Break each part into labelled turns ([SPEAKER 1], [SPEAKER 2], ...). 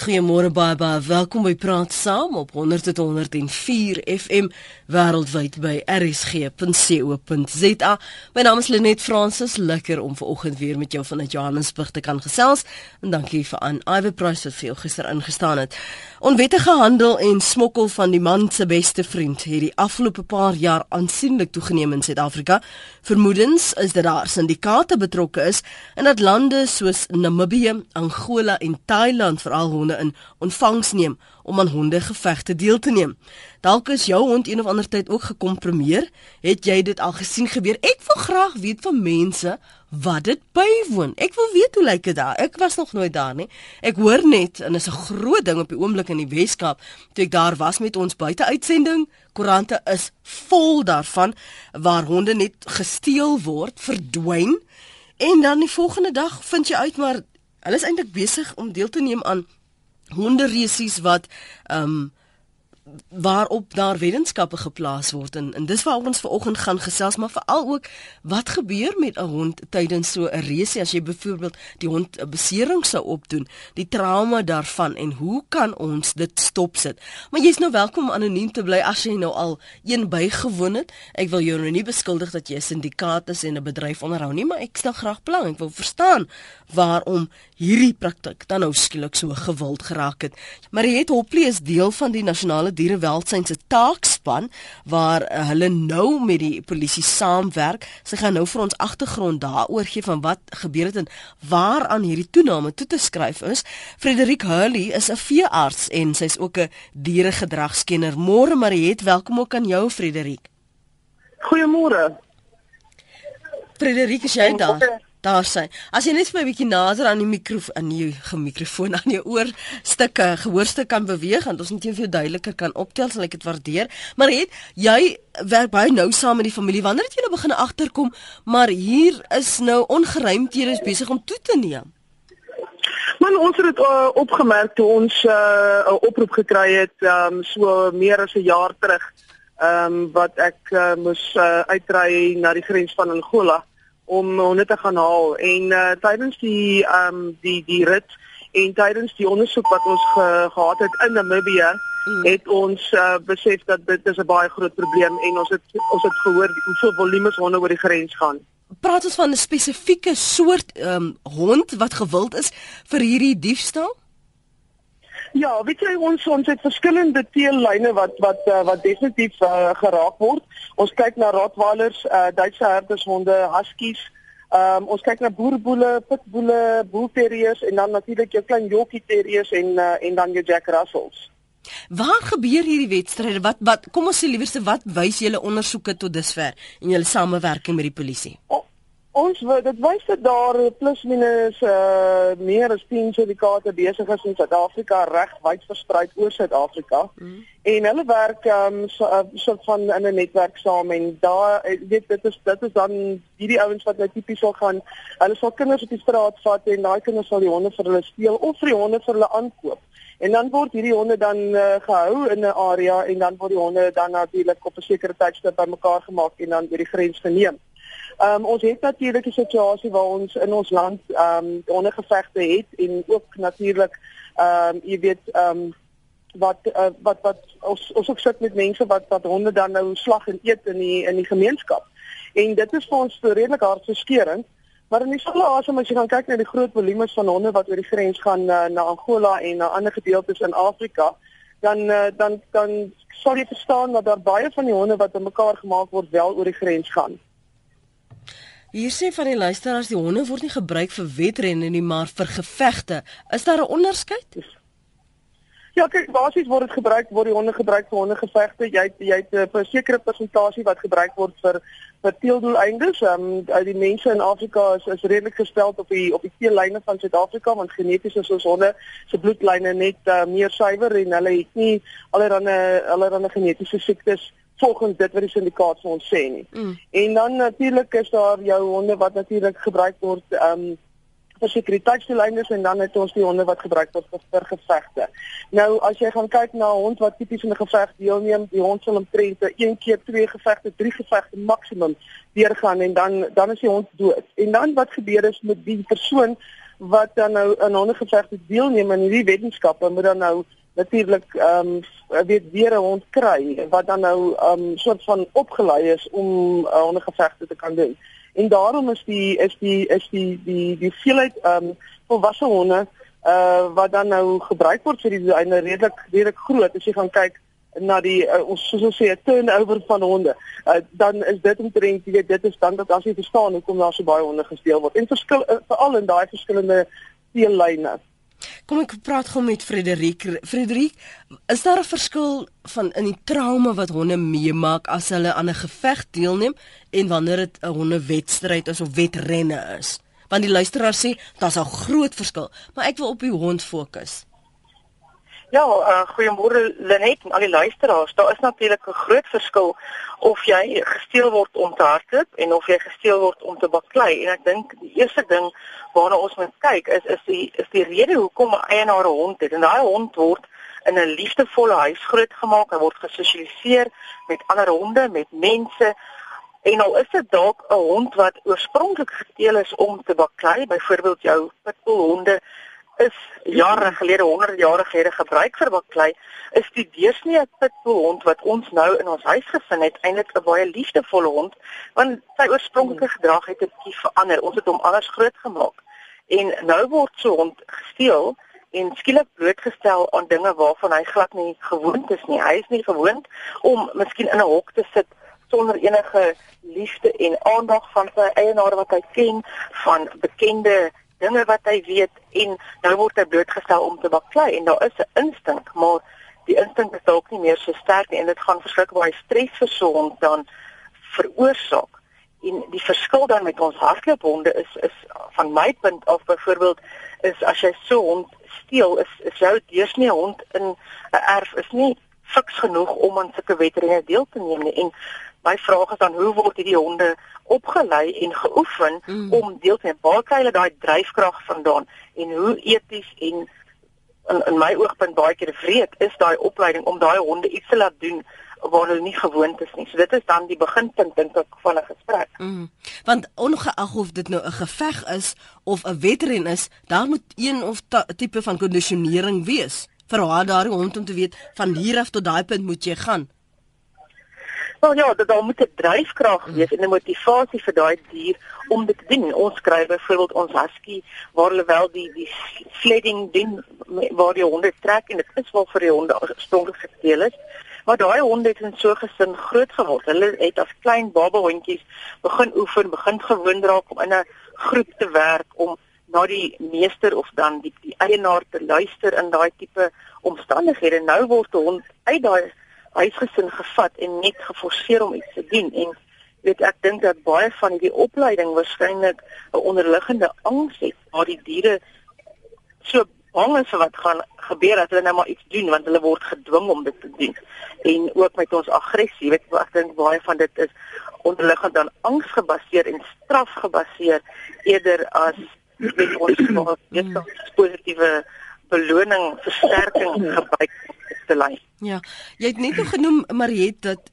[SPEAKER 1] Goeiemôre baie baie welkom by Praat Saam op 100.104 FM wêreldwyd by rsg.co.za. My naam is Lenet Fransis, lekker om vanoggend weer met jou vanuit Johannesburg te kan gesels en dankie vir aan Iver Price wat veel gister ingestaan het. Onwettige handel en smokkel van die man se beste vriend het die afgelope paar jaar aansienlik toegeneem in Suid-Afrika. Vermoedens is dat daar syndikaate betrokke is en dat lande soos Namibië, Angola en Thailand veral honde in ontvangs neem om aan hondegevegte deel te neem. Dalk is jou hond een of ander tyd ook gekompromieer. Het jy dit al gesien gebeur? Ek wil graag weet van mense wat dit bywoon. Ek wil weet hoe lyk dit daar. Ek was nog nooit daar nie. Ek hoor net en is 'n groot ding op die oomblik in die Weskaap. Toe ek daar was met ons buiteuitsending, koerante is vol daarvan waar honde net gesteel word, verdwyn en dan die volgende dag vind jy uit maar hulle is eintlik besig om deel te neem aan honderesies wat ehm um, waarop daar wetenskappe geplaas word. En, en dis waar ons vanoggend gaan gesels maar veral ook wat gebeur met 'n hond tydens so 'n resie as jy byvoorbeeld die hond 'n besering sou opdoen die trauma daarvan en hoe kan ons dit stopsit? Maar jy's nou welkom om anoniem te bly as jy nou al een bygewoon het. Ek wil jou nou nie beskuldig dat jy 'n syndikaat is en 'n bedryf onderhou nie maar ek stel graag belang. Ek wil verstaan waarom hierdie praktyk dan nou skielik so gewild geraak het. Maar jy het Hopley is deel van die nasionale dierewelsyn se taakspan waar uh, hulle nou met die polisie saamwerk. Sy gaan nou vir ons agtergrond daaroor gee van wat gebeur het en waaraan hierdie toename toe te skryf is. Frederik Hurley is 'n veearts en sy's ook 'n dieregedragskenner. Môre Mariet, welkom ook aan jou Frederik.
[SPEAKER 2] Goeiemôre.
[SPEAKER 1] Frederik, is jy daar? Daar sê. As jy net vir 'n bietjie nader aan die mikrofoon aan die mikrofoon aan jou oor stukke gehoorstuk kan beweeg en ons net vir jou duideliker kan optel, sal ek dit waardeer. Maar het jy werk baie nou saam met die familie. Wanneer het jy nou begin agterkom maar hier is nou ongeruimthede is besig om toe te neem?
[SPEAKER 2] Man ons het dit uh, opgemerk toe ons uh, 'n uh, oproep gekry het um, so meer as 'n jaar terug. Ehm um, wat ek uh, moes uh, uitry na die grens van Angola om honde te gaan haal en uh, tydens die ehm um, die die rit en tydens die ondersoek wat ons ge, gehad het in Namibië mm. het ons uh, besef dat dit is 'n baie groot probleem en ons het ons het gehoor hoeveel volumes honde oor die grens gaan.
[SPEAKER 1] Praat ons van 'n spesifieke soort ehm um, hond wat gewild is vir hierdie diefstal?
[SPEAKER 2] Ja, weet jy ons ons het verskillende teellyne wat wat uh, wat definitief uh, geraak word. Ons kyk na Rottweilers, uh, Duitse herdershonde, Huskies. Um, ons kyk na boerboele, pitboele, bullterriers en dan natuurlik jou klein Yorkie terriers en uh, en dan jou Jack Russells.
[SPEAKER 1] Waar gebeur hierdie wedstryde? Wat wat kom ons sê liewerste wat wys julle ondersoeke tot dusver en julle samewerking met die polisie?
[SPEAKER 2] Oh. Ons dit wys dat daar plus minus uh, meer as 10 syndikaate besig is in Suid-Afrika reg wyd versprei oor Suid-Afrika. Mm. En hulle werk um, so, uh, so van in 'n netwerk saam en daar eh, weet dit is dit is dan hierdie ouens wat nou tipies sal gaan. Hulle sal kinders op die straat vat en daai kinders sal die honde vir hulle steel of vir die honde vir hulle aankoop. En dan word hierdie honde dan uh, gehou in 'n area en dan word die honde dan natuurlik op 'n sekere tydstip bymekaar gemaak en dan deur die grens geneem. Ehm um, ons het natuurlik 'n situasie waar ons in ons land ehm um, ondergevegte het en ook natuurlik ehm um, jy weet ehm um, wat uh, wat wat ons ons ook sit met mense wat wat honde dan nou slag en eet in die in die gemeenskap. En dit is vir ons redelik hartverskeurende. Maar in dieselfde asem as jy gaan kyk na die groot volumes van honde wat oor die grens gaan uh, na Angola en na ander gedeeltes in Afrika, dan uh, dan dan sal jy verstaan dat daar baie van die honde wat bymekaar gemaak word wel oor die grens gaan.
[SPEAKER 1] Hier sê van die luisteraars die honde word nie gebruik vir wedrenne nie, maar vir gevegte. Is daar 'n onderskeid?
[SPEAKER 2] Ja, kyk, basies word dit gebruik word die honde gebruik vir hondegevegte. Jy jy het 'n uh, sekere persentasie wat gebruik word vir vir teeldoeleindes. Ehm um, die mense in Afrika is is redelik gestel op die op die teellyne van Suid-Afrika want geneties is ons honde se bloedlyne net uh, meer suiwer en hulle het nie allerlei allerlei genetiese siektes volgens dit wat die syndikaat vir ons sê nie. Mm. En dan natuurlik is daar jou honde wat natuurlik gebruik word um vir sekuriteitsdoeleindes en dan het ons die honde wat gebruik word vir, vir gevegte. Nou as jy gaan kyk na 'n hond wat tipies in 'n geveg deelneem, die hond sal omtrent een keer twee gevegte, drie gevegte maksimum deurgaan en dan dan is die hond dood. En dan wat gebeur is met die persoon wat dan nou aan hondegevegte deelneem aan hierdie wetenskappe moet dan nou natuurlik ehm um, weet weer 'n hond kry wat dan nou ehm um, soort van opgelei is om uh, hondegevegte te kan doen. En daarom is die is die is die die die veelheid ehm um, volwasse honde uh wat dan nou gebruik word vir die einde redelik redelik groot as jy gaan kyk na die uh, ons soos ons sê 'n turnover van honde. Uh, dan is dit omtrent jy weet dit is dan dat as jy verstaan hoekom daar so baie honde gesteel word. En verskil uh, veral in daai verskillende teellyne.
[SPEAKER 1] Kom ek praat gou met Frederik. Frederik, is daar 'n verskil van in die trauma wat honde meemaak as hulle aan 'n geveg deelneem en wanneer dit 'n hondewedstryd is of wedrenne is? Want die luisteraar sê daar's 'n groot verskil, maar ek wil op die hond fokus.
[SPEAKER 3] Ja, uh, goeiemôre Lenet en al die luisteraars. Daar is natuurlik 'n groot verskil of jy gesteel word om te hardloop en of jy gesteel word om te baklei. En ek dink die eerste ding waarna ons moet kyk is is die is die rede hoekom 'n eienaar 'n hond het. En daai hond word in 'n liefdevolle huis grootgemaak. Hy word gesosialiseer met ander honde, met mense. En nou is dit dalk 'n hond wat oorspronklik gesteel is om te baklei, byvoorbeeld jou pitbullhonde is jare gelede, honderde jare gelede gebruik vir baklei, is die deursnee pitbull hond wat ons nou in ons huis gevind het, eintlik 'n baie liefdevolle hond, want sy oorspronklike gedrag het 'n bietjie verander. Ons het hom alles groot gemaak. En nou word so hond gesteel en skielik blootgestel aan dinge waarvan hy glad nie gewoond is nie. Hy is nie gewoond om miskien in 'n hok te sit sonder enige liefde en aandag van sy eienaar wat hy ken, van bekende dinge wat hy weet en nou word hy blootgestel om te baklei en daar is 'n instink, maar die instink is dalk nie meer so sterk nie en dit gaan verskriklik baie stres vir so 'n hond dan veroorsaak. En die verskil dan met ons hardloophonde is is van my punt af byvoorbeeld is as jy so 'n hond steel is is jou deursnee hond in 'n erf is nie fiks genoeg om aan sulke wedrenne deel te neem nie en my vraag is dan hoe word hierdie honde opgelei en geoefen mm. om deel te neem? Waar kry hulle daai dryfkrag vandaan en hoe eties en in, in my oogpunt baie keer vreed is daai opleiding om daai honde iets te laat doen waar hulle nie gewoond is nie. So dit is dan die beginpunt dink ek van 'n gesprek.
[SPEAKER 1] Mm. Want ongeag of dit nou 'n geveg is of 'n wedren is, daar moet een of tipe van kondisionering wees vir haar daardie hond om te weet van hier af tot daai punt moet jy gaan.
[SPEAKER 3] Wel ja, dat daar moet 'n dryfkrag wees en 'n motivasie vir daai dier om dit te doen. Ons skryf byvoorbeeld ons husky waar hulle wel die die sledding ding waar die honde trek en dit is wel vir die honde oorspronklik gesteel is. Maar daai honde het in so gesin groot geword. Hulle het as klein babahondjies begin oefen, begin gewoond raak om in 'n groep te werk om na die meester of dan die, die eienaar te luister in daai tipe omstandighede. Nou word 'n hond uit daai huisgesin gevat en net geforseer om iets te doen. En weet ek dink dat baie van die opleiding waarskynlik 'n onderliggende angs het waar die diere so bang is vir wat gaan gebeur as hulle nou maar iets doen want hulle word gedwing om dit te doen. En ook met ons aggressie weet ek dink baie van dit is onderliggend dan angs gebaseer en straf gebaseer eerder as weet ons maar positiewe beloning versterking gebruik te lei.
[SPEAKER 1] Ja, jy het net nog genoem Mariet dat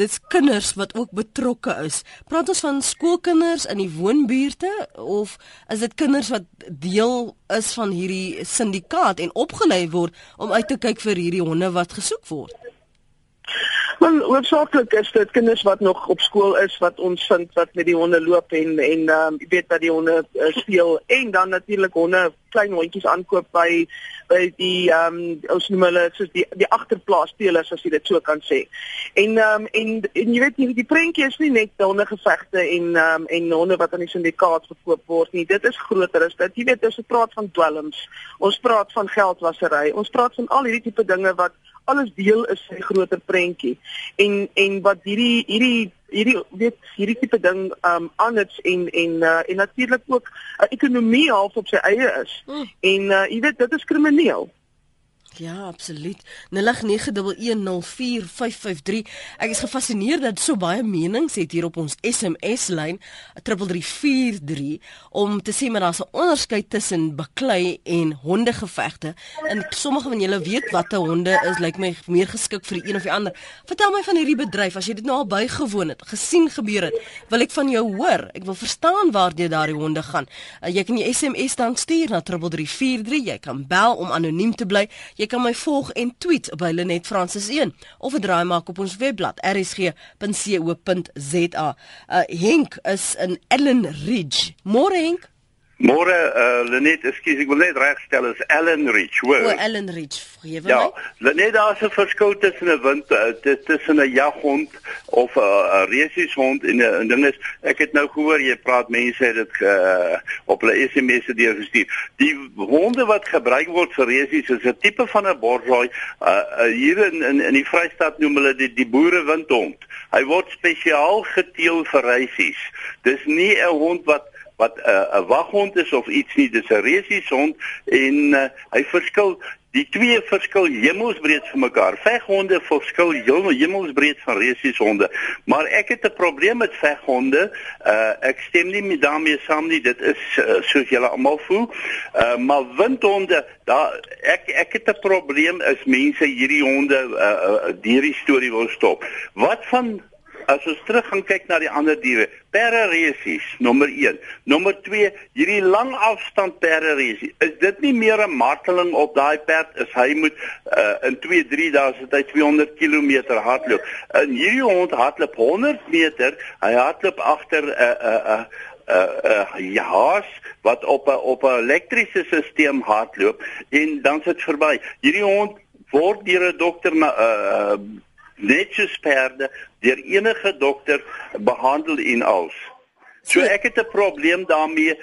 [SPEAKER 1] dis kinders wat ook betrokke is. Praat ons van skoolkinders in die woonbuurte of is dit kinders wat deel is van hierdie syndikaat en opgelei word om uit te kyk vir hierdie honde wat gesoek word?
[SPEAKER 2] Maar hoofsaaklik is dit kinders wat nog op skool is wat ons vind wat met die honde loop en en ehm um, weet dat die honde uh, speel en dan natuurlik honde klein hondjies aankoop by by die ehm um, ons noem hulle soos die die agterplaas spelers as jy dit so kan sê. En ehm um, en en jy weet nie die prentjie is nie net honde gevegte en ehm um, en honde wat aan die syndikaat verkoop word nie. Dit is groter as dit. Jy weet ons praat van dwelms. Ons praat van geldwasery. Ons praat van al hierdie tipe dinge wat alles deel is van die groter prentjie. En en wat hierdie hierdie hierdie weet hierdie tipe ding um anders en en uh, en natuurlik ook 'n uh, ekonomie half op sy eie is. Mm. En uh, jy weet dit is krimineel.
[SPEAKER 1] Ja, absoluut. 0891104553. Ek is gefassineerd dat so baie menings het hier op ons SMS lyn 3343 om te sê maar daar's 'n onderskeid tussen baklei en hondegevegte. En sommige van julle weet watter honde is lyk my meer geskik vir die een of die ander. Vertel my van hierdie bedryf as jy dit nou al bygewoon het, gesien gebeur het. Wil ek van jou hoor. Ek wil verstaan waar jy daardie honde gaan. Uh, jy kan die SMS dan stuur na 3343. Jy kan bel om anoniem te bly. Jy kan my volg en tweet by Lenet Francis 1 of 'n draai maak op ons webblad rsg.co.za. Uh Henk is in Ellen Ridge. Môre Henk.
[SPEAKER 4] Môre uh, Lenet, ekskuus, ek wil net regstel is Ellen Ridge, hoor.
[SPEAKER 1] O, Ellen Ridge, vergewe
[SPEAKER 4] ja,
[SPEAKER 1] my.
[SPEAKER 4] Ja, Lenet, daar's 'n verskil tussen 'n wind uh, tussen 'n jaghond of 'n uh, resieshond en 'n ding is ek het nou gehoor jy praat mense het dit uh, op hulle SMS'e deurgestuur. Die honde wat gebruik word vir resies is 'n tipe van 'n borsrooi. Uh, uh, hier in, in in die Vrystaat noem hulle dit die boerewindhond. Hy word spesiaal geteel vir resies. Dis nie 'n hond wat wat 'n uh, 'n waghond is of iets nie, dis 'n resieshond en uh, hy verskil die twee verskil hemelsbreed van mekaar. Veghonde verskil hemelsbreed van resieshonde. Maar ek het 'n probleem met veghonde. Uh ek stem nie met daarmee saam nie. Dit is uh, soos julle almal voel. Uh maar windhonde, daar ek ek het 'n probleem is mense hierdie honde uh, uh die storie wil stop. Wat van as ons terug gaan kyk na die ander diere, perde resies, nommer 1. Nommer 2, hierdie lang afstand perde resie. Is dit nie meer 'n marteling op daai perd as hy moet uh, in 2, 3 dae sit hy 200 km hardloop. En hierdie hond hardloop 100 meter, hy hardloop agter 'n uh, 'n uh, 'n uh, uh uh ja, wat op 'n op 'n elektriese stelsel hardloop en dan sit verby. Hierdie hond word deur 'n dokter na uh netjies perde deur enige dokter behandel en als. So ek het 'n probleem daarmee.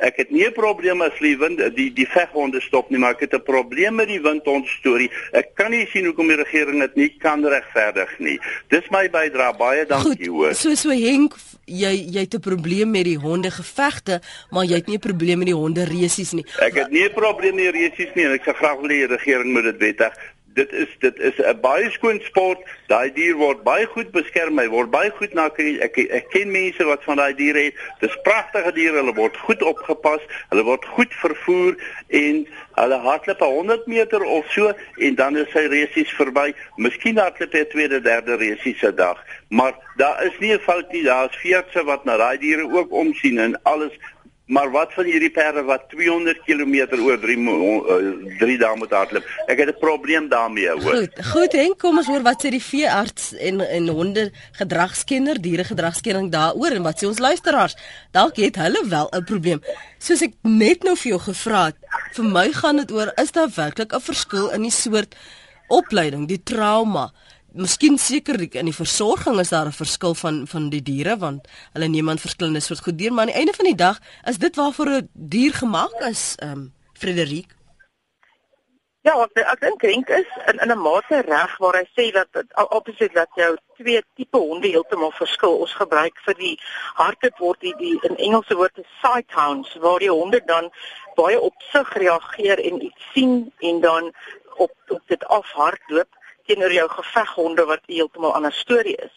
[SPEAKER 4] Ek het nie 'n probleem as die wind die die veghonde stop nie, maar ek het 'n probleem met die windhond storie. Ek kan nie sien hoekom die regering dit nie kan regverdig nie. Dis my bydrae. Baie dankie hoor.
[SPEAKER 1] So so Henk, jy jy het 'n probleem met die honde gevegte, maar jy het nie 'n probleem met die honde resies nie.
[SPEAKER 4] Ek het nie 'n probleem met die resies nie en ek sê graag wil die regering moet dit wettig dit is dit is 'n baie skoon sport. Daai dier word baie goed beskerm. Hy word baie goed na ek ek ken mense wat van daai diere het. Dis pragtige diere. Hulle word goed opgepas. Hulle word goed vervoer en hulle hardloop 100 meter of so en dan is sy resies verby. Miskien hardloop hy tweede, derde resies se dag. Maar daar is nie 'n fout nie. Daar's veerdse wat na daai diere ook omsien en alles Maar wat van hierdie perde wat 200 km oor 3 3 dae moet hardloop? Ek het 'n probleem daarmee, hoor.
[SPEAKER 1] Goed, goed Henk, kom ons hoor wat sê die veearts en en honde gedragskenner, diere gedragskenning daaroor en wat sê ons luisteraars? Dalk het hulle wel 'n probleem. Soos ek net nou vir jou gevra het, vir my gaan dit oor is daar werklik 'n verskil in die soort opleiding, die trauma Miskien sekerlik in die versorging is daar 'n verskil van van die diere want hulle neem aan verskillende soort goed deur maar aan die einde van die dag is dit waarvoor 'n dier gemaak is ehm um, Frederik
[SPEAKER 3] Ja, ek ek dink dink is in in 'n mate reg waar hy sê dat opposite dat jou twee tipe honde heeltemal verskil. Ons gebruik vir die hardheid word die, die in Engelse woord is sighthounds waar die honde dan baie opsig reageer en iets sien en dan op op dit afhardloop teenoor jou geveghonde wat heeltemal 'n ander storie is.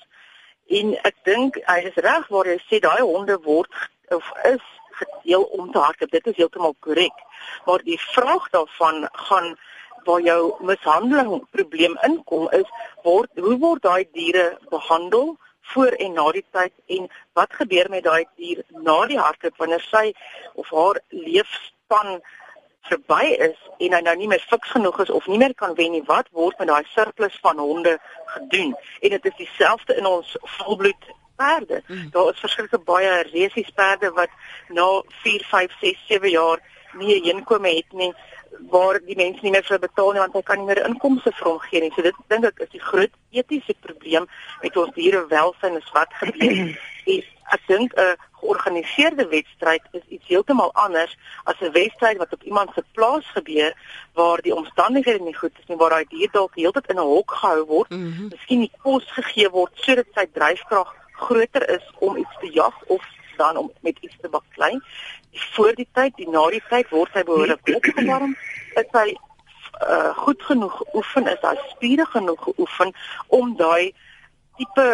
[SPEAKER 3] En ek dink hy is reg waar hy sê daai honde word of is gedeel om te hardloop. Dit is heeltemal korrek. Maar die vraag daarvan gaan waar jou mishandeling probleem inkom is word hoe word daai diere behandel voor en na die tyd en wat gebeur met daai dier na die hardloop wanneer sy of haar leefspan verby is en hy nou nie meer fiks genoeg is of nie meer kan wen nie, wat word met daai surplus van honde gedoen? En dit is dieselfde in ons volbloed perde. Mm. Daar is verskeie baie resies perde wat na 4, 5, 6, 7 jaar nie 'n inkomste het nie waar die mense nie meer vir betaal nie want hy kan nie meer inkomste vir hom gee nie. So dit dink ek is die groot etiese probleem met ons diere welsyn is wat gebeur. is ek dink 'n georganiseerde wedstryd is iets heeltemal anders as 'n wedstryd wat op iemand se plaas gebeur waar die omstandighede nie goed is nie waar daai dier dalk heeltyd in 'n hok gehou word, mm -hmm. miskien nie kos gegee word sodat sy dryfkrag groter is om iets te jag of dan om met iets te baklei. Voor die tyd, die na die tyd word hy behoorlik opgewarm, is hy uh, goed genoeg geoefen is, daai spiere genoeg geoefen om daai tipe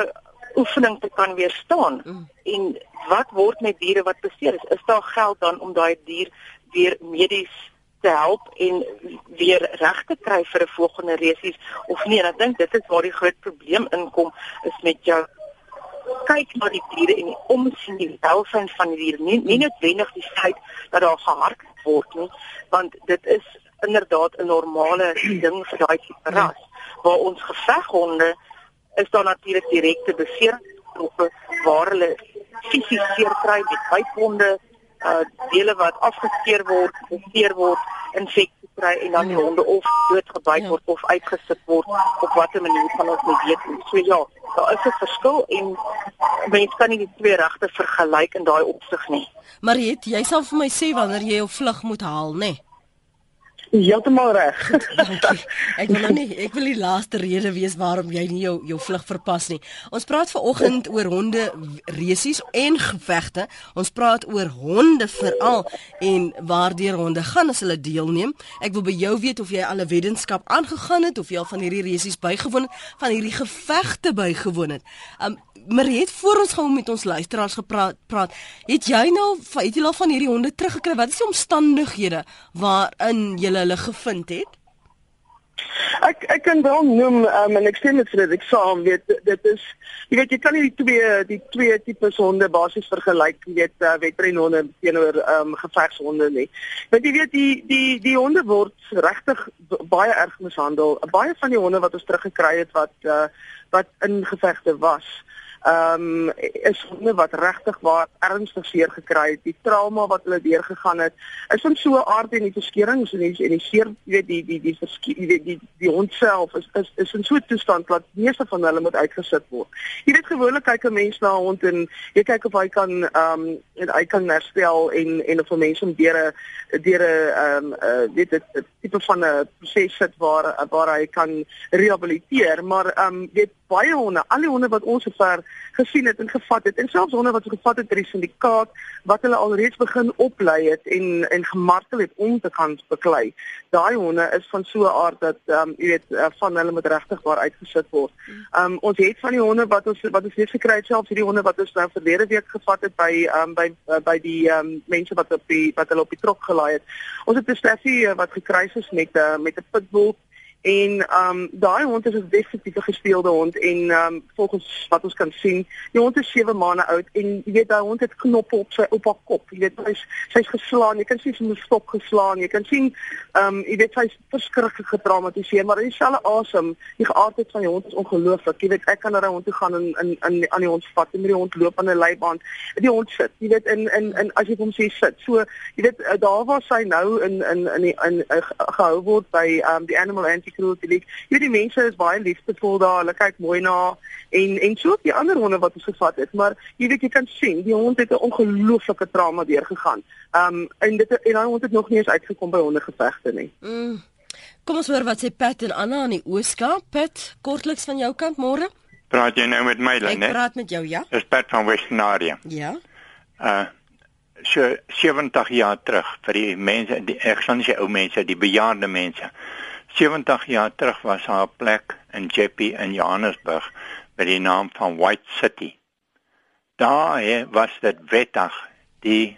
[SPEAKER 3] oefening te kan weerstaan. Mm. En wat word met diere wat beseer is? Is daar geld dan om daai dier weer medies te help en weer reg te kry vir 'n volgende resies of nie? En ek dink dit is waar die groot probleem inkom is met jou kyk na die diere en die omsien die welstand van die diere. Nie, nie noodwendig die feit dat daar gehard word nie, want dit is inderdaad 'n normale ding vir daai tipe ras. Waar ons geveghonde is daar natuurlik direkte beseringsgroepe waar hulle fisies seer kry met bytwonde, uh dele wat afgeskeer word, beseer word, infeksie kry en dan die honde of doodgebyt ja. word of uitgesit word op watter manier kan ons nie weet nie. So ja, daar is 'n verskil en mense kan nie die twee regte vergelyk in daai opsig nie.
[SPEAKER 1] Mariet, jy sal vir my sê wanneer jy jou vlug moet haal, nê? Nee?
[SPEAKER 2] Heeltemal reg.
[SPEAKER 1] ek wil nou nie ek wil die laaste rede wees waarom jy nie jou jou vlug verpas nie. Ons praat vanoggend oor honde resies en gevegte. Ons praat oor honde veral en waardeur honde gaan as hulle deelneem. Ek wil by jou weet of jy al 'n weddenskap aangegaan het of jy al van hierdie resies bygewoon het, van hierdie gevegte bygewoon het. Um Marie het voor ons gaan met ons luisteraars gepraat praat. Het jy nou het jy al van hierdie honde teruggekry? Wat is die omstandighede waarin jy hulle gevind het?
[SPEAKER 2] Ek ek kan wel noem um, en ek sê met Frederik saam weet dit is jy weet jy kan nie die twee die twee tipes honde basies vergelyk jy weet uh, wetrenhonde teenoor ehm um, gevegshonde nie. Want jy weet die die die honde word regtig baie erg mishandel. Baie van die honde wat ons teruggekry het wat uh, wat in gevegte was ehm um, is honde wat regtig waar ernstig seer gekry het. Die trauma wat hulle deurgegaan het, is van so 'n aard en die verskeurings en die en die seer, jy weet die die die die die, die, die, hond self is is is in so 'n toestand dat meeste van hulle moet uitgesit word. Jy weet gewoonlik kyk 'n mens na 'n hond en jy kyk of hy kan ehm um, en hy kan herstel en en of 'n mens hom deur 'n deur 'n ehm um, uh, dit 'n tipe van 'n proses sit waar waar hy kan rehabiliteer, maar ehm um, weet baie honde, al die honde wat ons sover gesien het en gevat het en selfs honde wat gevat het drie syndikaat wat hulle alreeds begin oplei het en en gemartel het om te kan beklei. Daai honde is van so 'n aard dat ehm um, jy weet uh, van hulle moet regtig waar uitgesit word. Ehm um, ons het van die honde wat ons wat ons net gekry het selfs hierdie honde wat ons nou verlede week gevat het by ehm um, by uh, by die ehm um, mense wat op die wat hulle op die trok gelaai het. Ons het 'n steffie uh, wat gekruis is met 'n uh, met 'n pitbull En ehm um, daai hond is 'n definitief gespeelde hond en ehm um, volgens wat ons kan sien, die hond is 7 maande oud en jy weet daai hond het knoppe op sy op haar kop. Jy weet hy's sy's geslaan, jy kan sien sy het stok geslaan. Jy kan sien ehm um, jy weet sy's verskriklik getraumatiseer, maar dieselfde asem, die geaardheid van die hond is ongelooflik. Jy weet ek kan na die hond toe gaan en in in aan die hond vat en met die hond loop aan 'n leiband. Die hond sit, jy weet in in in as jy hom sê sit. So jy weet eh, daar waar sy nou in in in in, in, in gehou word by ehm um, die animal anti natuurlik. Jy weet die mense is baie liefdevol daar. Hulle kyk mooi na en en so die ander honde wat ons gevat het, maar jy weet jy kan sien die hond het 'n ongelooflike trauma deurgegaan. Um en dit en hy hond het nog nie eens uitgekom by hondegevegte nie.
[SPEAKER 1] Mm. Kom ons hoor wat sê Pat en Anna aan die Ooskaap. Pat, kortliks van jou kant môre.
[SPEAKER 5] Praat jy nou met my lyn,
[SPEAKER 1] hè? Ek praat met jou, ja.
[SPEAKER 5] Dis Pat van Westnaria.
[SPEAKER 1] Ja.
[SPEAKER 5] Uh so 70 jaar terug vir die mense die ek sê die ou mense die bejaarde mense 70 jaar terug was haar plek in Jeppe in Johannesburg met die naam van White City. Daar was dit wettig die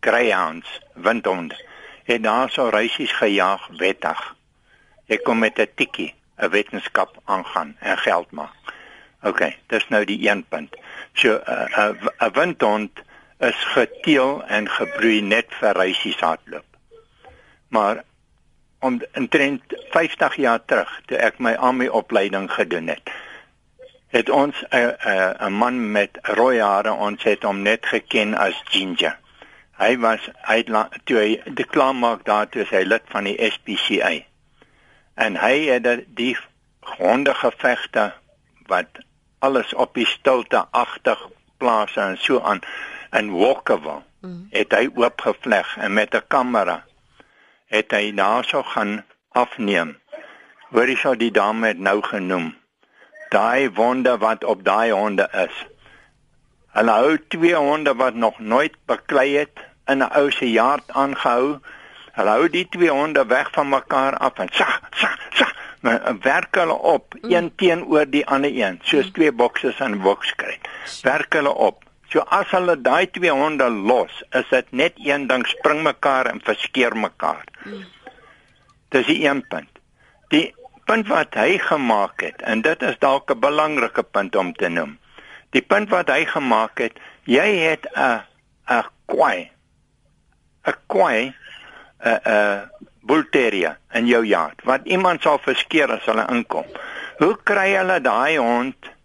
[SPEAKER 5] greyhounds windhond. En daar sou reisies gejaag wettig. Jy kom met 'n tikkie, 'n wetenskap aangaan en geld maak. OK, dis nou die een punt. So 'n uh, 'n uh, windhond is geteel en gebroei net vir reisies hardloop. Maar om intrent 50 jaar terug toe ek my army opleiding gedoen het het ons 'n 'n 'n man met rooi hare ons het hom net geken as Ginger. Hy was hy toe hy die klaarmaak daar toe hy lid van die SPCA. En hy het die hondegevegte wat alles op die stilte agtig plase en so aan in Walkerville mm. het hy oopgevleg en met 'n kamera het hy daarso gaan afneem. Hoorie sou die dame het nou genoem. Daai wonde wat op daai honde is. Hulle hou twee honde wat nog nooit beklei het in 'n ou se jaard aangehou. Hulle hou die twee honde weg van mekaar af en sa sa sa werk hulle op mm. een teenoor die ander een soos twee bokses in 'n boks kry. Werk hulle op. So as hulle daai twee honde los, is dit net een ding spring mekaar en verskeer mekaar. Mm. Dis die een punt. Die punt wat hy gemaak het en dit is dalk 'n belangrike punt om te noem. Die punt wat hy gemaak het, jy het 'n 'n kwai 'n kwai 'n 'n bulteria in jou yard wat iemand sal verskeer as hulle inkom. Hoe kry hulle daai hond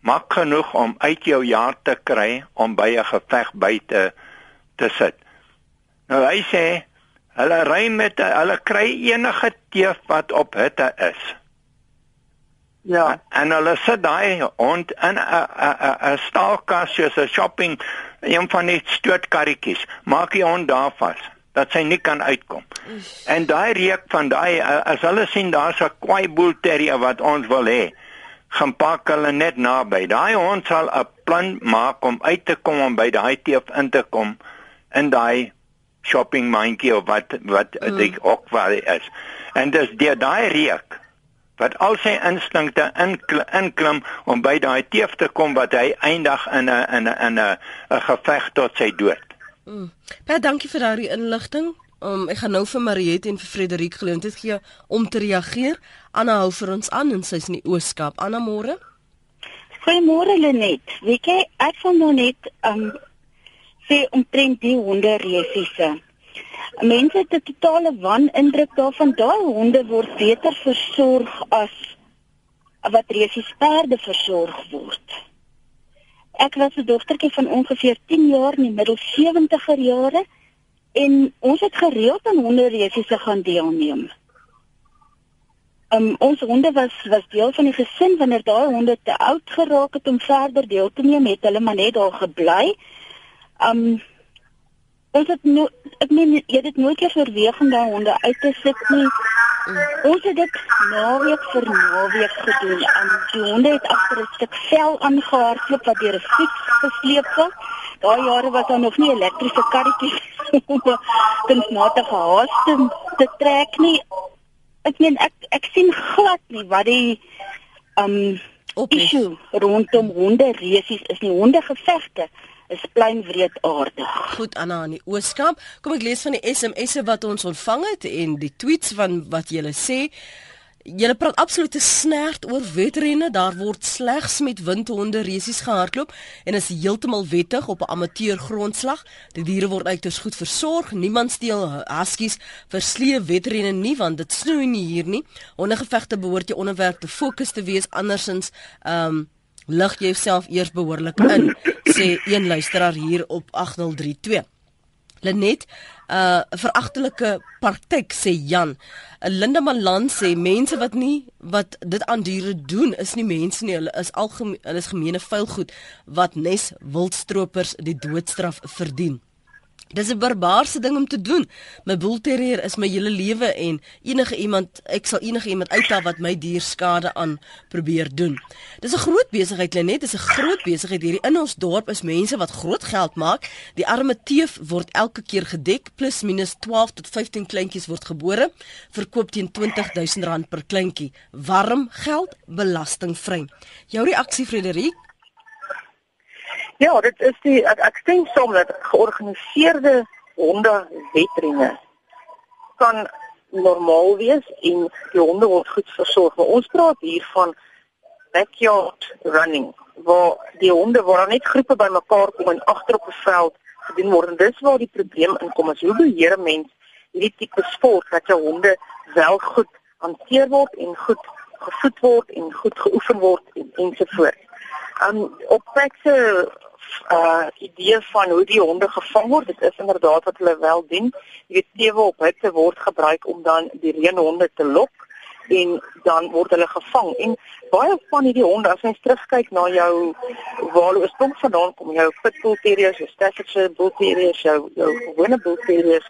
[SPEAKER 5] mak genoeg om uit jou yard te kry om by 'n geveg by te te sit? Nou hy sê Hulle ry met hulle kry enige teef wat op hitte is. Ja. En hulle sit daai hond in 'n 'n 'n staalkas soos 'n shopping een van die stootkarretjies. Maak die hond daar vas dat sy nie kan uitkom. En daai reuk van daai as hulle sien daar's 'n kwai bull terrier wat ons wil hê, gaan pak hulle net naby. Daai hond sal 'n plan maak om uit te kom om by daai teef in te kom in daai shopping mandjie of wat wat mm. die ook waar is. En dis deur daai reuk wat al sy instinkte inklim om by daai teef te kom wat hy eindig in 'n in 'n in 'n 'n geveg tot sy dood.
[SPEAKER 1] Mm. Baie dankie vir daardie inligting. Um, ek gaan nou vir Mariet en vir Frederik geleentheid gee om te reageer. Anna hou vir ons aan en sy's in die Ooskaap. Anna môre.
[SPEAKER 6] Goeiemôre Lenet. Weet jy, ek van nou net um sê omtrent die honde resiese. Mense het 'n totale wanindruk daarvan daai honde word beter versorg as wat resies perde versorg word. Ek was 'n dogtertjie van ongeveer 10 jaar in die middel 70er jare en ons het gereeld aan honde resiese gaan deelneem. Um, ons honde was was deel van die gesin wanneer daai honde te oud geraak het om verder deel te neem, het hulle maar net daar gebly. Um ons het no ek meen jy het dit nooit keer om daai honde uit te sit nie. Ons het dit naweek vir naweek gedoen. Um die honde het agter 'n stuk vel aangehardloop wat deur 'n fiets gesleep was. Daai jare was daar nog nie elektriese karretjies om kunsmatige haas te, te trek nie. Ek meen ek ek sien glad nie wat die um Op issue rondom honde resies is nie honde gevegte is plain wreedaardig.
[SPEAKER 1] Goed Anna in die Ooskaap. Kom ek lees van die SMS'e wat ons ontvang het en die tweets van wat julle sê. Julle praat absolute snert oor wedrenne. Daar word slegs met windhonde resies gehardloop en is heeltemal wettig op 'n amateur grondslag. Die diere word uiters goed versorg. Niemand steel huskies vir slee wedrenne nie want dit snoei nie hier nie. Hondegevegte behoort jy onderwerp te fokus te wees andersins ehm um, lig jouself eers behoorlik in sê een luisteraar hier op 8032 Lenet 'n uh, veragtelike praktyk sê Jan. 'n Linda Malan sê mense wat nie wat dit aan diere doen is nie mense nie, hulle is algemeen hulle is gemeene vuilgoed wat nes wildstroopers die doodstraf verdien. Dis 'n barbaarse ding om te doen. My bull terrier is my hele lewe en enige iemand, ek sal enige iemand uithaal wat my dier skade aan probeer doen. Dis 'n groot besigheid, Lenet, dis 'n groot besigheid hierdie in ons dorp is mense wat groot geld maak. Die arme teef word elke keer gedek plus minus 12 tot 15 kleintjies word gebore, verkoop teen R20000 per kleintjie. Warm geld, belastingvry. Jou reaksie, Frederik?
[SPEAKER 3] Ja, dit is die ek, ek stem saam dat georganiseerde honde wetrenne kan normaal wees en die honde word goed versorg. Maar ons praat hier van backyard running waar die honde waar net groepe bymekaar kom en agter op 'n veld gedoen word. En dis waar die probleem inkom. As hoe beheer 'n mens hierdie tipe sport dat jou honde wel goed hanteer word en goed gevoed word en goed geoefen word en ensovoorts. Um op plekse uh idee van hoe die honde gevang word. Dit is inderdaad wat hulle wel doen. Jy weet teewe op hitte word gebruik om dan die reënhonde te lok en dan word hulle gevang. En baie van hierdie honde as jy terugkyk na jou waar hulle oorsprong vandaan kom, jou pitbull terriers, jou staffordshire bull terriers, jou jou gewone bull terriers,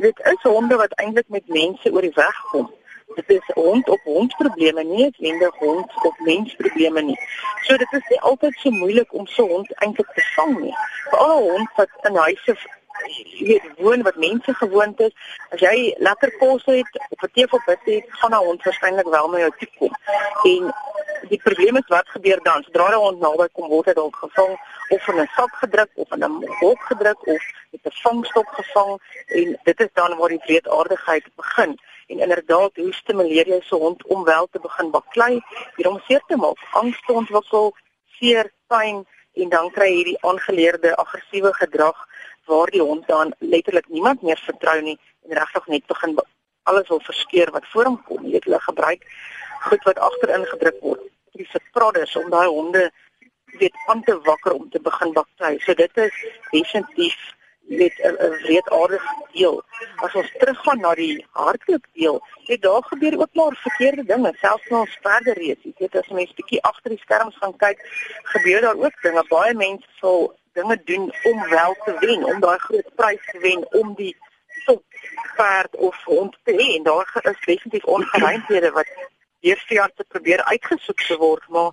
[SPEAKER 3] dit is honde wat eintlik met mense oor die weg kom dit is hond op hond probleme nie net wendig hond op mens probleme nie. So dit is nie altyd so moeilik om so hond eintlik te vang nie. Veral hond wat in huise weet woon wat mense gewoond is. As jy lekker kos het of 'n teefelbed het, gaan 'n hond waarskynlik wel na jou toe kom. En die probleem is wat gebeur dan? Sodra 'n hond naby kom word hy dalk gevang of in 'n sak gedruk of in 'n hok gedruk of met 'n vangstok gevang en dit is dan waar die wreedaardigheid begin. En inderdaad, hoe stimuleer jy so 'n hond om wel te begin baklei, hierom seer te maak, angs te ontwikkel, seer, pyn en dan kry jy die aangeleerde aggressiewe gedrag waar die hond dan letterlik niemand meer vertrou nie en regtig net begin alles wil verskeer wat voor hom kom. Jy weet hulle gebruik goed wat agterin gedruk word. Dis prodders om daai honde weet aan te wakker om te begin baklei. So dit is definitief met 'n wreedaardige deel. As ons teruggaan na die hartklop deel, het daar gebeur ook maar verkeerde dinge, selfs na ons verder reeds. Jy weet as mense bietjie agter die skerms gaan kyk, gebeur daar ook dinge. Baie mense sal dinge doen om wel te wen, om daai groot prys te wen, om die top perd of hond te hê. En daar is definitief ongeruimdhede wat deur te probeer uitgesoek te word, maar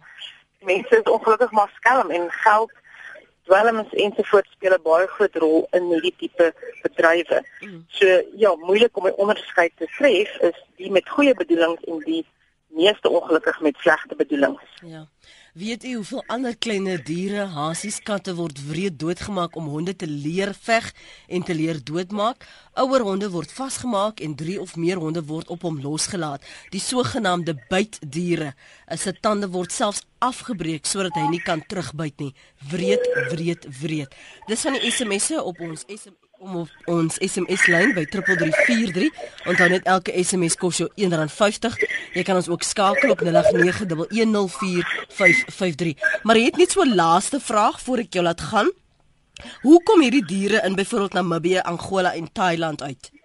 [SPEAKER 3] mense is ongelukkig maar skelm en geld dwelms ensovoorts speel 'n baie groot rol in hierdie tipe bedrywe. Mm. So ja, moeilik om 'n onderskeid te tref is die met goeie bedoelings en die meeste ongelukkig met slegte bedoelings.
[SPEAKER 1] Ja. Weet u hoeveel ander kleiner diere, hasies, katte word wreed doodgemaak om honde te leer veg en te leer doodmaak? Ouer honde word vasgemaak en 3 of meer honde word op hom losgelaat. Die sogenaamde bytdiere, se tande word selfs afgebreek sodat hy nie kan terugbyt nie. Wreed, wreed, wreed. Dis van die SMS'e op ons SMS om op ons SMS lyn by 3343. Onthou net elke SMS kos jou R1.50. Jy kan ons ook skakel op 0891104553. Maar jy het net so 'n laaste vraag voor ek jou laat gaan. Hoe kom hierdie diere in byvoorbeeld Namibië, Angola en Thailand uit?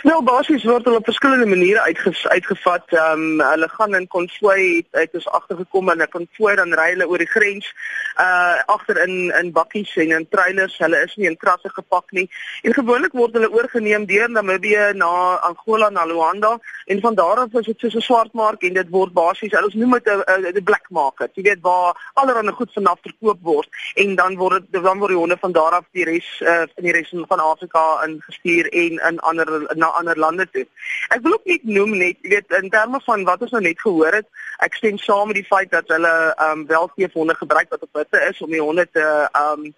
[SPEAKER 2] Nou basies word hulle op verskillende maniere uitges, uitgevat. Ehm um, hulle gaan in konvooi uit ons agtergekom en 'n konvooi dan ry hulle oor die grens uh agter in in bakkies en in trailers. Hulle is nie in krasse gepak nie. En gewoonlik word hulle oorgeneem deur Namibië na Angola na Luanda en van daar af is dit soos 'n swartmark en dit word basies ons noem dit 'n black market. Jy weet waar allerlei goed vanaf verkoop word en dan word dit dan word die honde van daar af die res uh in die res van Afrika ingestuur en in ander na ander lande toe. Ek wil ook net noem net, jy weet, in terme van wat ons nou net gehoor het, ek stem saam met die feit dat hulle ehm um, wel seefhonde gebruik wat op witte is om die honde te ehm um,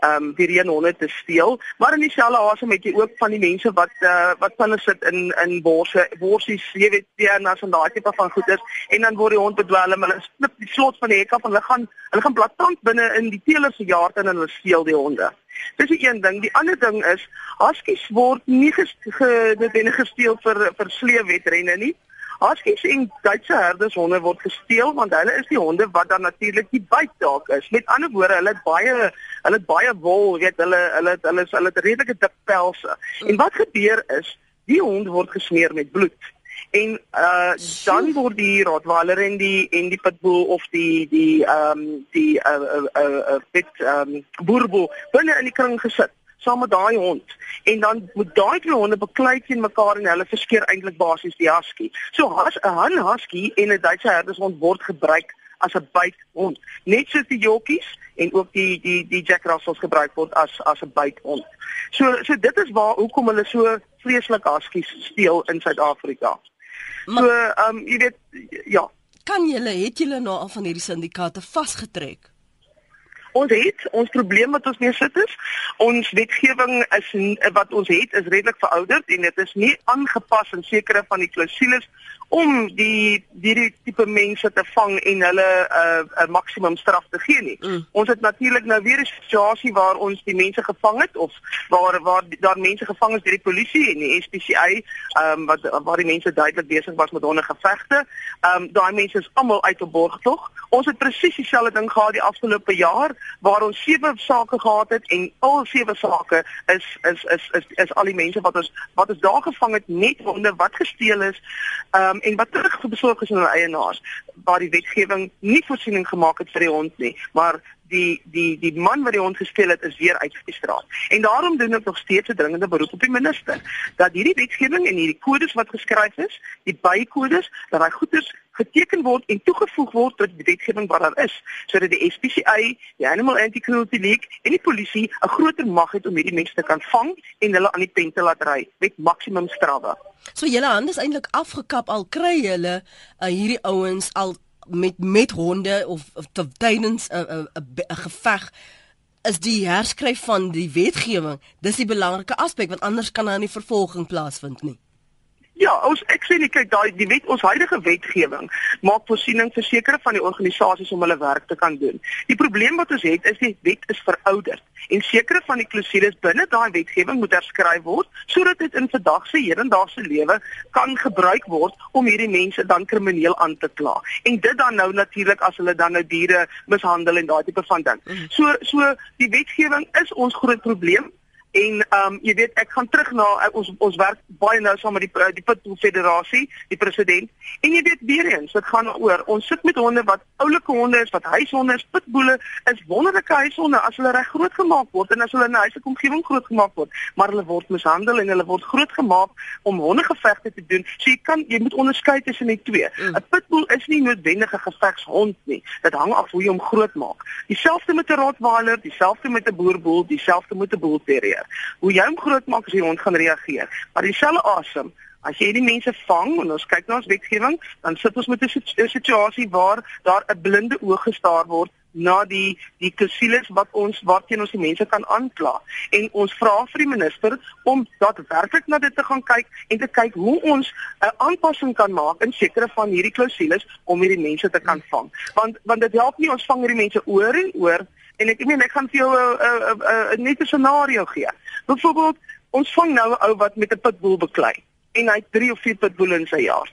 [SPEAKER 2] ehm um, die reënhonde te steel, maar in dieselfde asem het jy ook van die mense wat uh, wat hulle sit in in borse, borsies, jy weet, teernas en daai tipe van goeders en dan word die hond bedwelm, hulle slip die slot van die hek af en hulle gaan hulle gaan blaatant binne in die teeler se jaard in en hulle steel die honde. Dis die een ding. Die ander ding is huskies word nie genoodwendig gesteel vir vir sleewedrenne nie. Huskies en Duitse herdershonde word gesteel want hulle is die honde wat dan natuurlik die byt dalk is. Met ander woorde, hulle het baie hulle het baie wol, weet hulle hulle hulle hulle het redelike dik pelse. En wat gebeur is, die hond word gesmeer met bloed en uh dan word die Rottweiler en die en die pitbull of die die ehm um, die uh uh uh pit ehm um, boerboel binne in die kring gesit saam met daai hond en dan moet daai twee honde beklei teen mekaar en hulle verskeer eintlik basies die husky. So has 'n han husky en 'n Duitse herdershond word gebruik as 'n bythond. Net soos die jockeys en ook die die die Jack Russells gebruik word as as 'n bythond. So so dit is waar hoekom hulle so vreeslik huskies steel in Suid-Afrika. Maar, so, ehm um, jy weet ja.
[SPEAKER 1] Kan julle het julle nou al van hierdie syndikaate vasgetrek?
[SPEAKER 2] Ons het ons probleem wat ons mee sit is, ons wetgewing is wat ons het is redelik verouderd en dit is nie aangepas in sekere van die klousules om die hierdie tipe mense te vang en hulle 'n uh, 'n maksimum straf te gee nie. Mm. Ons het natuurlik nou weer 'n situasie waar ons die mense gevang het of waar waar daar mense gevang is deur die polisie en die SPCA, ehm um, wat waar die mense duidelik besig was met honde gevegte. Ehm um, daai mense is almal uit op borgtog. Ons het presies dieselfde ding gehad die afgelope jaar waar ons sewe sake gehad het en al sewe sake is is is is is al die mense wat ons wat ons daar gevang het net honde wat gesteel is. Ehm um, en wat terug besorg is aan hulle eienaars waar die wetgewing nie voorsiening gemaak het vir die hond nie, maar die die die man wat die hond gesteel het is weer uit die straat. En daarom doen ek nog steeds 'n dringende beroep op die minister dat hierdie wetgewing en hierdie kodes wat geskryf is, die bykodes, dat daai goeders geteken word en toegevoeg word tot die wetgewing wat daar is, sodat die SPCA, die Animal Anti-Cruelty League en die polisie 'n groter mag het om hierdie mense te kan vang en hulle aan die pen te laat ry met maksimum strawe.
[SPEAKER 1] So julle hande is eintlik afgekap al kry julle uh, hierdie ouens al met met honde of, of tydens 'n 'n geveg is die herskryf van die wetgewing dis die belangrike aspek want anders kan daar nie vervolging plaasvind nie.
[SPEAKER 2] Ja, ons ek sê net kyk daai die wet ons huidige wetgewing maak voorsiening vir sekere van die organisasies om hulle werk te kan doen. Die probleem wat ons het is die wet is verouderd en sekere van die klousules binne daai wetgewing moet herskryf word sodat dit in vandag se hedendaagse lewe kan gebruik word om hierdie mense dan krimineel aan te kla. En dit dan nou natuurlik as hulle dan nou diere mishandel en daai tipe van ding. Mhm. So so die wetgewing is ons groot probleem En ehm um, jy weet ek gaan terug na uh, ons ons werk baie nou saam met die die Pitbull Federasie, die president. En jy weet weer eens, dit gaan oor ons sit met honde wat oulike honde is, wat huishonde is. Pitbulle is wonderlike huishonde as hulle reg grootgemaak word en as hulle in 'n huislike omgewing grootgemaak word, maar hulle word mishandel en hulle word grootgemaak om hondegevegte te doen. So jy kan jy moet onderskei tussen die twee. Mm. 'n Pitbull is nie noodwendig 'n gevegshond nie. Dit hang af hoe jy hom grootmaak. Dieselfde met 'n Rottweiler, dieselfde met 'n Boerboel, dieselfde met 'n Bull Terrier reageer. Hoe jy hom grootmaak as die hond gaan reageer. Maar dieselfde asem, as jy die mense vang en ons kyk na ons wetgewing, dan sit ons met 'n situasie waar daar 'n blinde oog gestaar word na die die kusiles wat ons waarteen ons die mense kan aankla en ons vra vir die minister om daadwerklik na dit te gaan kyk en te kyk hoe ons 'n aanpassing kan maak in sekere van hierdie kusiles om hierdie mense te kan vang want want dit help nie ons vang hierdie mense oor en oor En ek meen ek gaan vir jou 'n 'n 'n net 'n scenario gee. Byvoorbeeld, ons vang nou 'n ou wat met 'n pitbull beklei en hy het 3 of 4 pitbulle in sy jaar.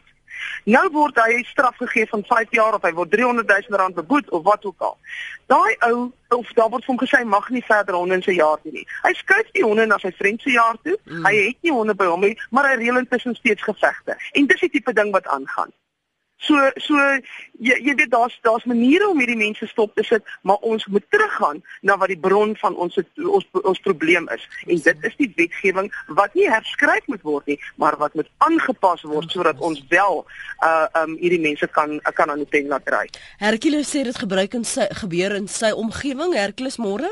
[SPEAKER 2] Nou word hy straf gegee van 5 jaar of hy word 300 000 rand beboet of wat ook al. Daai ou of daar word hom gesê mag nie verder honde in sy jaar hê nie. Hy skuif die honde na sy vriend se jaar toe. Mm. Hy het nie honde by hom nie, maar hy reël intussen steeds gevegte. En dis die tipe ding wat aangaan. So so jy jy weet daar's daar's maniere om hierdie mense stop te sit, maar ons moet teruggaan na wat die bron van ons ons ons probleem is. En dit is die wetgewing wat nie herskryf moet word nie, maar wat moet aangepas word sodat ons wel uh um hierdie mense kan kan aan die pen laat ry.
[SPEAKER 1] Hercules sê dit gebruik in sy gebeur in sy omgewing. Hercules môre?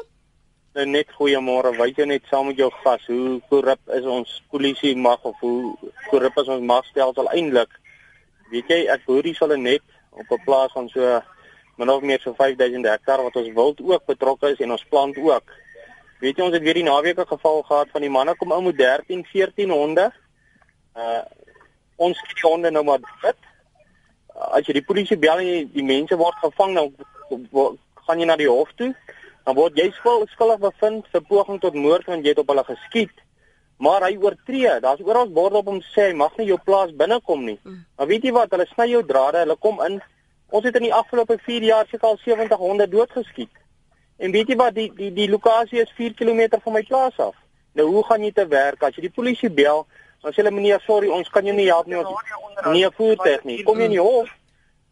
[SPEAKER 7] Nou net goeiemôre. Weet jy net saam met jou gas hoe korrup is ons polisie mag of hoe korrup is ons magstelsel eintlik? Weet jy, ek boer hier sal net op 'n plaas van so min of meer so 5000 hektaar wat ons wild ook betrokke is en ons plant ook. Weet jy, ons het weer die naweek 'n geval gehad van die manne kom ou met 13, 14 honde. Uh ons skiet die honde nou maar dit. As jy die polisie bel en die, die mense word gevang nou gaan jy na die hof toe. Dan word jy skuldig bevind vir poging tot moord want jy het op hulle geskiet maar hy oortree. Daar's oral borde op hom sê hy mag nie jou plaas binnekom nie. Mm. Maar weet jy wat? Hulle sny jou drade, hulle kom in. Ons het in die afgelope 4 jaar seker al 70 honde doodgeskiet. En weet jy wat? Die die die lokasie is 4 km van my plaas af. Nou hoe gaan jy te werk as jy die polisie bel? Dan sê hulle meneer, sorry, ons kan jou nie help nie. Ons nie 'n voertuig nie. Kom jy nie hof?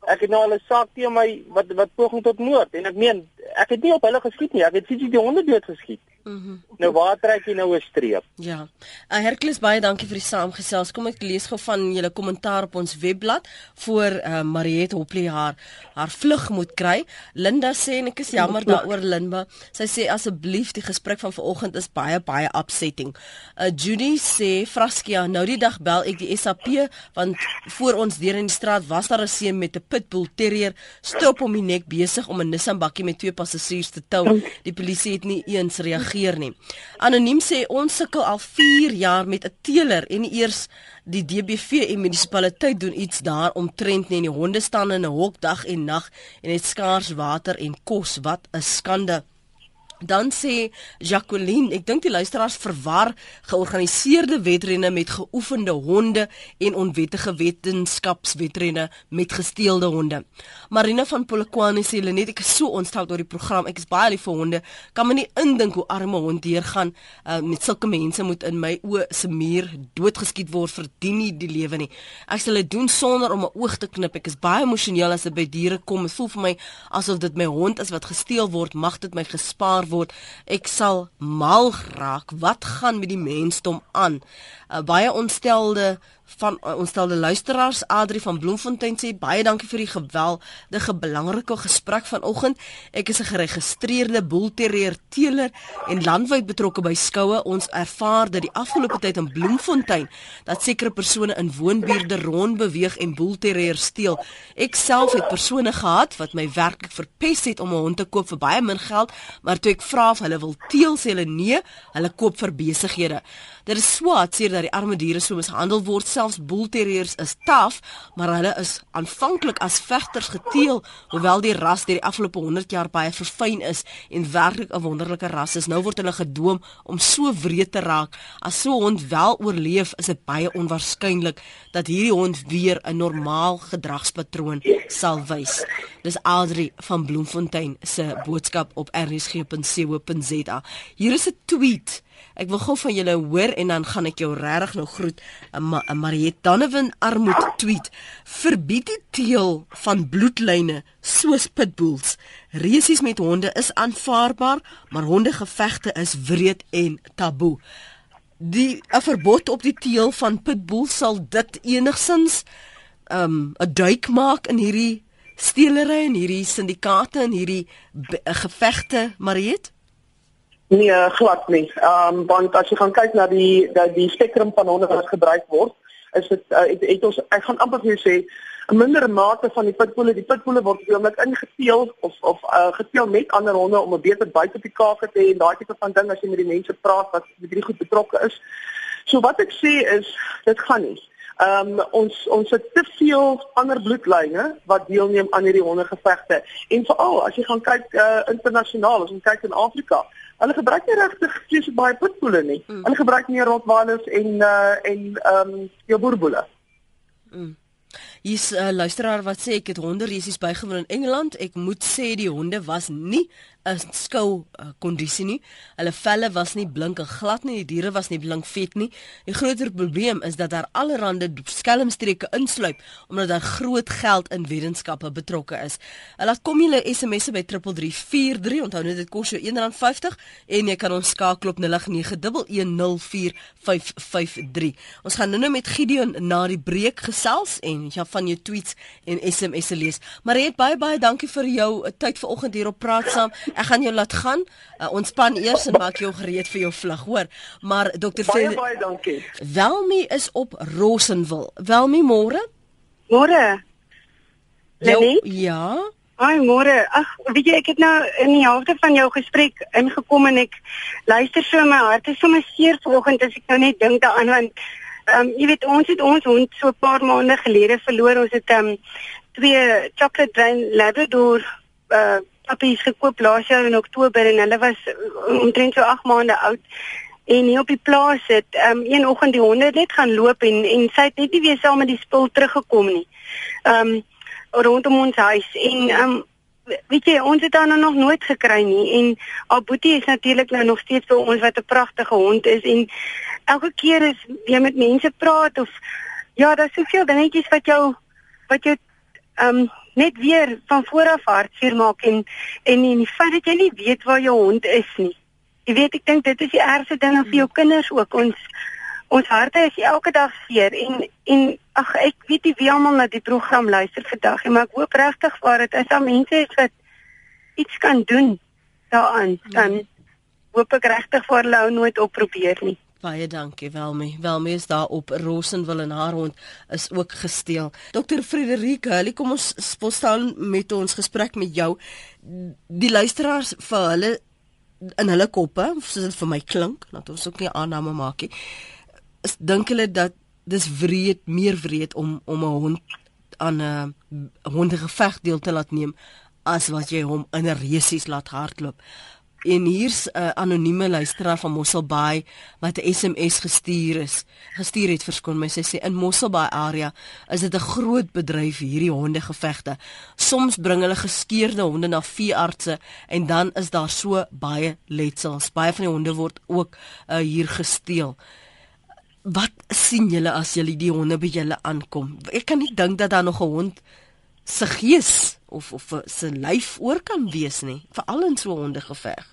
[SPEAKER 7] Ek het nou al 'n saak teen my wat wat poging tot moord en ek meen ek het nie op hulle geskiet nie. Ek het fisies die honde doodgeskiet. Mm nou waar trek jy nou 'n streep?
[SPEAKER 1] Ja. Uh, Hercules baie dankie vir die saamgesels. Kom ek lees gou van julle kommentaar op ons webblad voor uh, Mariette Hopley haar haar vlug moet kry. Linda sê en ek is jammer daaroor Linda. Sy sê asseblief die gesprek van vanoggend is baie baie upsetting. Uh, Judy sê Fraskia, nou die dag bel ek die SAP want voor ons deur in die straat was daar 'n seun met 'n pitbull terrier stop om die nek besig om 'n Nissan bakkie met twee passasiers te tou. Die polisie het nie eens reageer nie. Anoniem sê ons sukkel al 4 jaar met 'n teeler en eers die DBV en munisipaliteit doen iets daar omtrent nie. Die honde staan in 'n hok dag en nag en het skaars water en kos. Wat 'n skande. Dan sê Jacqueline, ek dink die luisteraars verwar georganiseerde wedrenne met geoefende honde en onwettige wetenskapswedrenne met gesteelde honde. Marina van Polokwane sê net ek is so ontstel oor die program. Ek is baie lief vir honde. Kan my nie indink hoe arme hond deurgaan uh, met sulke mense moet in my oë se muur doodgeskiet word vir dien nie die lewe nie. Ek sal dit doen sonder om 'n oog te knip. Ek is baie emosioneel as dit by diere kom. Dit voel vir my asof dit my hond is wat gesteel word. Mag dit my gespaar word. Ek sal mal raak. Wat gaan met die mensdom aan? Uh, baie ontstelde van uh, ons stelde luisteraars Adri van Bloemfontein sê baie dankie vir die geweldige belangrike gesprek vanoggend. Ek is 'n geregistreerde boelterrier teeler en landwyd betrokke by skoue. Ons ervaar dat die afgelope tyd in Bloemfontein dat sekere persone in woonbuurte rond beweeg en boelterrier steel. Ek self het persone gehad wat my werklik verpes het om 'n hond te koop vir baie min geld, maar toe ek vra of hulle wil teel, sê hulle nee, hulle koop vir besighede. Dit is swaar sê dat die arme diere so mishandel word selfs boelterriers is taaf, maar hulle is aanvanklik as vegters geteel, hoewel die ras deur die afgelope 100 jaar baie verfyn is en werklik 'n wonderlike ras is. Nou word hulle gedwing om so wreed te raak. As so 'n hond wel oorleef, is dit baie onwaarskynlik dat hierdie hond weer 'n normaal gedragspatroon sal wys. Dis Audrey van Bloemfontein se boodskap op rsg.co.za. Hier is 'n tweet Ek wil gou van julle hoor en dan gaan ek jou regtig nou groet. Ma Mariet Donovan armoed tweet: Verbied die teel van bloedlyne soos pitbulls. Resies met honde is aanvaarbaar, maar hondegevegte is wreed en taboe. Die 'n verbod op die teel van pitbulls sal dit enigsins 'n um, duik maak in hierdie steelery en hierdie syndikaate en hierdie gevegte, Mariet?
[SPEAKER 2] Nee, glad nie. Ehm um, want as jy gaan kyk na die die, die spektrum van honde wat gebruik word, is dit uh, het, het ons ek gaan amper vir jou sê 'n minder mate van die pitbulle, die pitbulle word gewoonlik ingeteel of of uh, geteel met ander honde om 'n beter byt op die kaak te hê en daai tipe van ding as jy met die mense praat wat met hierdie goed betrokke is. So wat ek sê is dit gaan nie. Ehm um, ons ons het te veel ander bloedlyne wat deelneem aan hierdie hondegevegte en veral as jy gaan kyk uh, internasionaal, as jy kyk in Afrika, Hulle gebruik nie regtig vreeslik baie pitbulle nie. Mm. Hulle gebruik meer rottweilers en uh en ehm um, jou boerboele.
[SPEAKER 1] Mm. Hier's 'n uh, luisteraar wat sê ek het honde resies bygewoon in Engeland. Ek moet sê die honde was nie 'n skou uh, kondisie nie. Hulle velle was nie blink en glad nie, die diere was nie blink vet nie. Die groter probleem is dat daar allerlei skelmstreke insluip omdat daar groot geld in wetenskappe betrokke is. Uh, laat kom julle SMS'e by 3343. Onthou net dit kos jou R1.50 en jy kan ons skakel op 0891104553. Ons gaan nou-nou met Gideon na die breek gesels en ja van jou tweets en SMS'e lees. Maar het baie baie dankie vir jou uh, tyd vanoggend hier op praat saam. Ek gaan jou laat gaan. Uh, ontspan eers en maak jou gereed vir jou vlug, hoor. Maar dokter
[SPEAKER 2] Baie Fred, baie dankie.
[SPEAKER 1] Welmi is op Rosenwil. Welmi môre?
[SPEAKER 8] Môre.
[SPEAKER 1] Lenny? Ja.
[SPEAKER 8] Ai môre. Ag, weet jy ek het nou in die helfte van jou gesprek ingekom en ek luister so my hart is sommer seer vanoggend as ek nou net dink daaraan want ehm um, jy weet ons het ons hond so 'n paar maande gelede verloor. Ons het ehm um, twee chocolate drain labrador uh pappies gekoop laas jaar in Oktober en hulle was uh, omtrent so 8 maande oud. En hier op die plaas het um een oggend die honde net gaan loop en en sy het net nie weer saam met die spul teruggekom nie. Um rondom ons huis en um weet jy ons het dan nou nog nooit gekry nie en haar boetie is natuurlik nou nog steeds vir ons wat 'n pragtige hond is en elke keer as jy met mense praat of ja, daar's soveel dingetjies wat jou wat jou um net weer van vooraf hartseer maak en en en die feit dat jy nie weet waar jou hond is nie. Jy weet ek dink dit is die ergste ding vir jou kinders ook. Ons ons harte is elke dag seer en en ag ek weet nie wie almal na die program luister vandag nie, maar ek hoop regtig waar dit is al mense is wat iets kan doen daaraan. Dan hoop ek regtig vir hulle nooit opprobeer nie.
[SPEAKER 1] Baie dankie Welmy. Welmy is daar op Rosenwil en haar hond is ook gesteel. Dr Frederike, hulle kom ons staan met ons gesprek met jou. Die luisteraars vir hulle in hulle koppe, soos dit vir my klink, dat ons ook nie aanname maak nie. Dink hulle dat dis wreed, meer wreed om om 'n hond aan 'n hondegeveg deel te laat neem as wat jy hom in 'n resies laat hardloop. En hier's 'n uh, anonieme luisteraar van Mosselbaai wat 'n SMS gestuur is. Gestuur het verskoon my. Sy sê in Mosselbaai area is dit 'n groot bedryf hierdie hondegevegte. Soms bring hulle geskeurde honde na veeartse en dan is daar so baie letsels. Baie van die honde word ook uh, hier gesteel. Wat sien julle as julle die honde by julle aankom? Ek kan nie dink dat daar nog 'n hond se gees of of se lyf oor kan wees nie, veral in so 'n hondegeveg.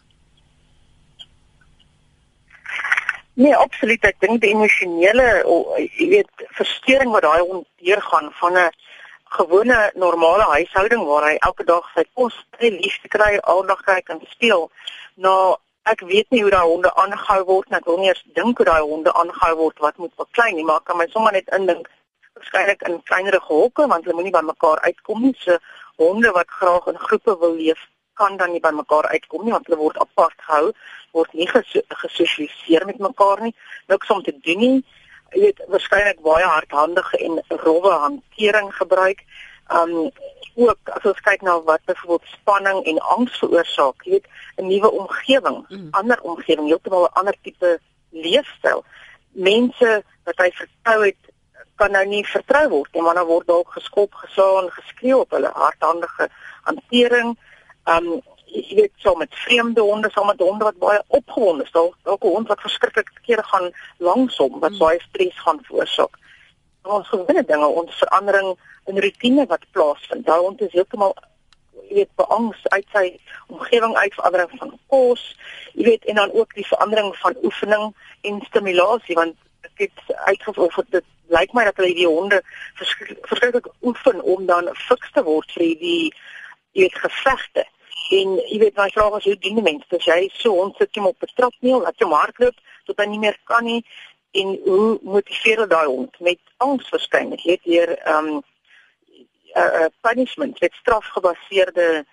[SPEAKER 3] Nee, absoluut. Ek dink die emosionele, jy weet, verstoring wat daai hond deurgaan van 'n gewone normale huishouding waar hy elke dag sy kos kry, liefde kry, aandag kry en speel. Nou, ek weet nie hoe daai honde aangehou word nie. Ek wil nie eens dink hoe daai honde aangehou word wat moet verklein nie, maar kan my sommer net indink waarskynlik in kleinere hokke want hulle moenie by mekaar uitkom nie. So honde wat graag in groepe wil leef, kan dan nie by mekaar uitkom nie want hulle word apart gehou, word nie gesosialiseer met mekaar nie. Niks om te doen nie. Jy weet waarskynlik baie hardhandige en rowwe hantering gebruik. Um ook as ons kyk na wat byvoorbeeld spanning en angs veroorsaak, jy weet 'n nuwe omgewing, mm. ander omgewing, heeltemal 'n ander tipe leefstyl. Mense wat hy vertrou het kan nou nie vertrou word nie, maar dan word dalk geskop, geslaan, geskreeu op hulle hardhandige hantering. Um jy weet so met vreemde honde, so met honde wat baie opgewonde is, dalk dalk 'n hond wat verskriklik kere gaan langsom wat hmm. baie stres gaan veroorsaak. Ons gewinne dinge, ons verandering in rotine wat plaasvind. Daai hond is heeltemal jy weet beangs uit sy omgewing uit verandering van kos, jy weet en dan ook die verandering van oefening en stimulasie want het uitgevoer dit lyk my dat hulle die honde verskriklik oefen om dan fiks te word vir die jy weet gevegte. En jy weet my vraag is hoe dien die mense as jy so hond sit hom op 'n trapneel, laat hom hardloop tot hy nie meer kan nie en hoe motiveer jy daai hond met angs verskyn? Jy het hier ehm um, uh, uh, punishment, met strafgebaseerde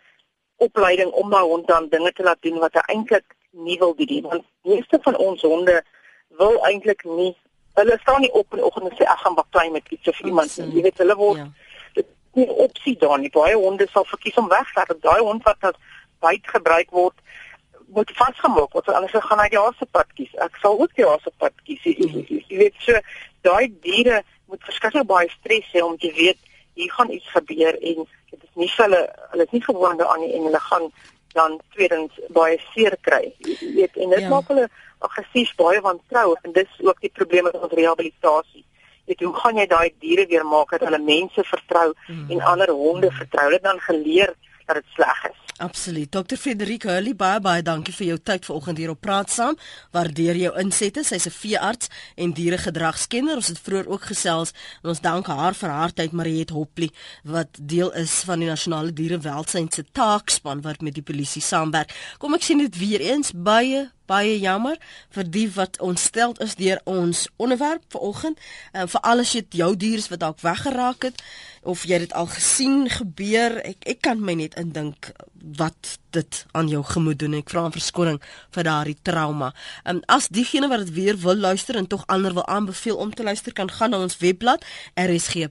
[SPEAKER 3] opleiding om daai hond dan dinge te laat doen wat hy eintlik nie wil doen nie. Want meeste van ons honde wil eintlik nie hulle staan nie op in die oggend en sê ek gaan baklei met iets of iemand nie. Jy weet hulle word ja. Nie opsie daar nie. Baie honde sal verkies om weg te gaan. Daai hond wat dat byt gebruik word moet vasgemaak word anders gaan hy die haasepad kies. Ek sal ook die haasepad kies. Jy, jy, weet so daai diere moet verskriklik baie stres hê om te weet hier gaan iets gebeur en dit is nie hulle hulle is nie gewoond daaraan nie en hulle gaan dan tweedens baie seer kry. Jy weet en dit ja. maak hulle aggressief baie wantrou en dis ook die probleem met ons rehabilitasie. Weet hoe gaan jy daai diere weer maak dat hulle mense vertrou mm. en ander honde vertrou? Dit dan geleer dat dit sleg is.
[SPEAKER 1] Absoluut. Dr. Frederik Hurley, baie baie dankie vir jou tyd vanoggend hier op Praat Saam. Waardeer jou insette. Sy's 'n veearts en dieregedragskenner. Ons het vroeër ook gesels en ons dank haar vir haar tyd Mariet Hopley wat deel is van die nasionale dierewelsyn se taakspan wat met die polisie saamwerk. Kom ek sien dit weer eens baie baie jammer vir die wat ontstel is deur ons onderwerp vanoggend. En uh, vir alles jy jou diere wat dalk weggeraak het of jy dit al gesien gebeur. Ek ek kan my net indink wat dit aan jou gemoed doen. Ek vra 'n verskoning vir daardie trauma. En as diegene wat dit weer wil luister en tog ander wil aanbeveel om te luister kan gaan na ons webblad rsg.co.za.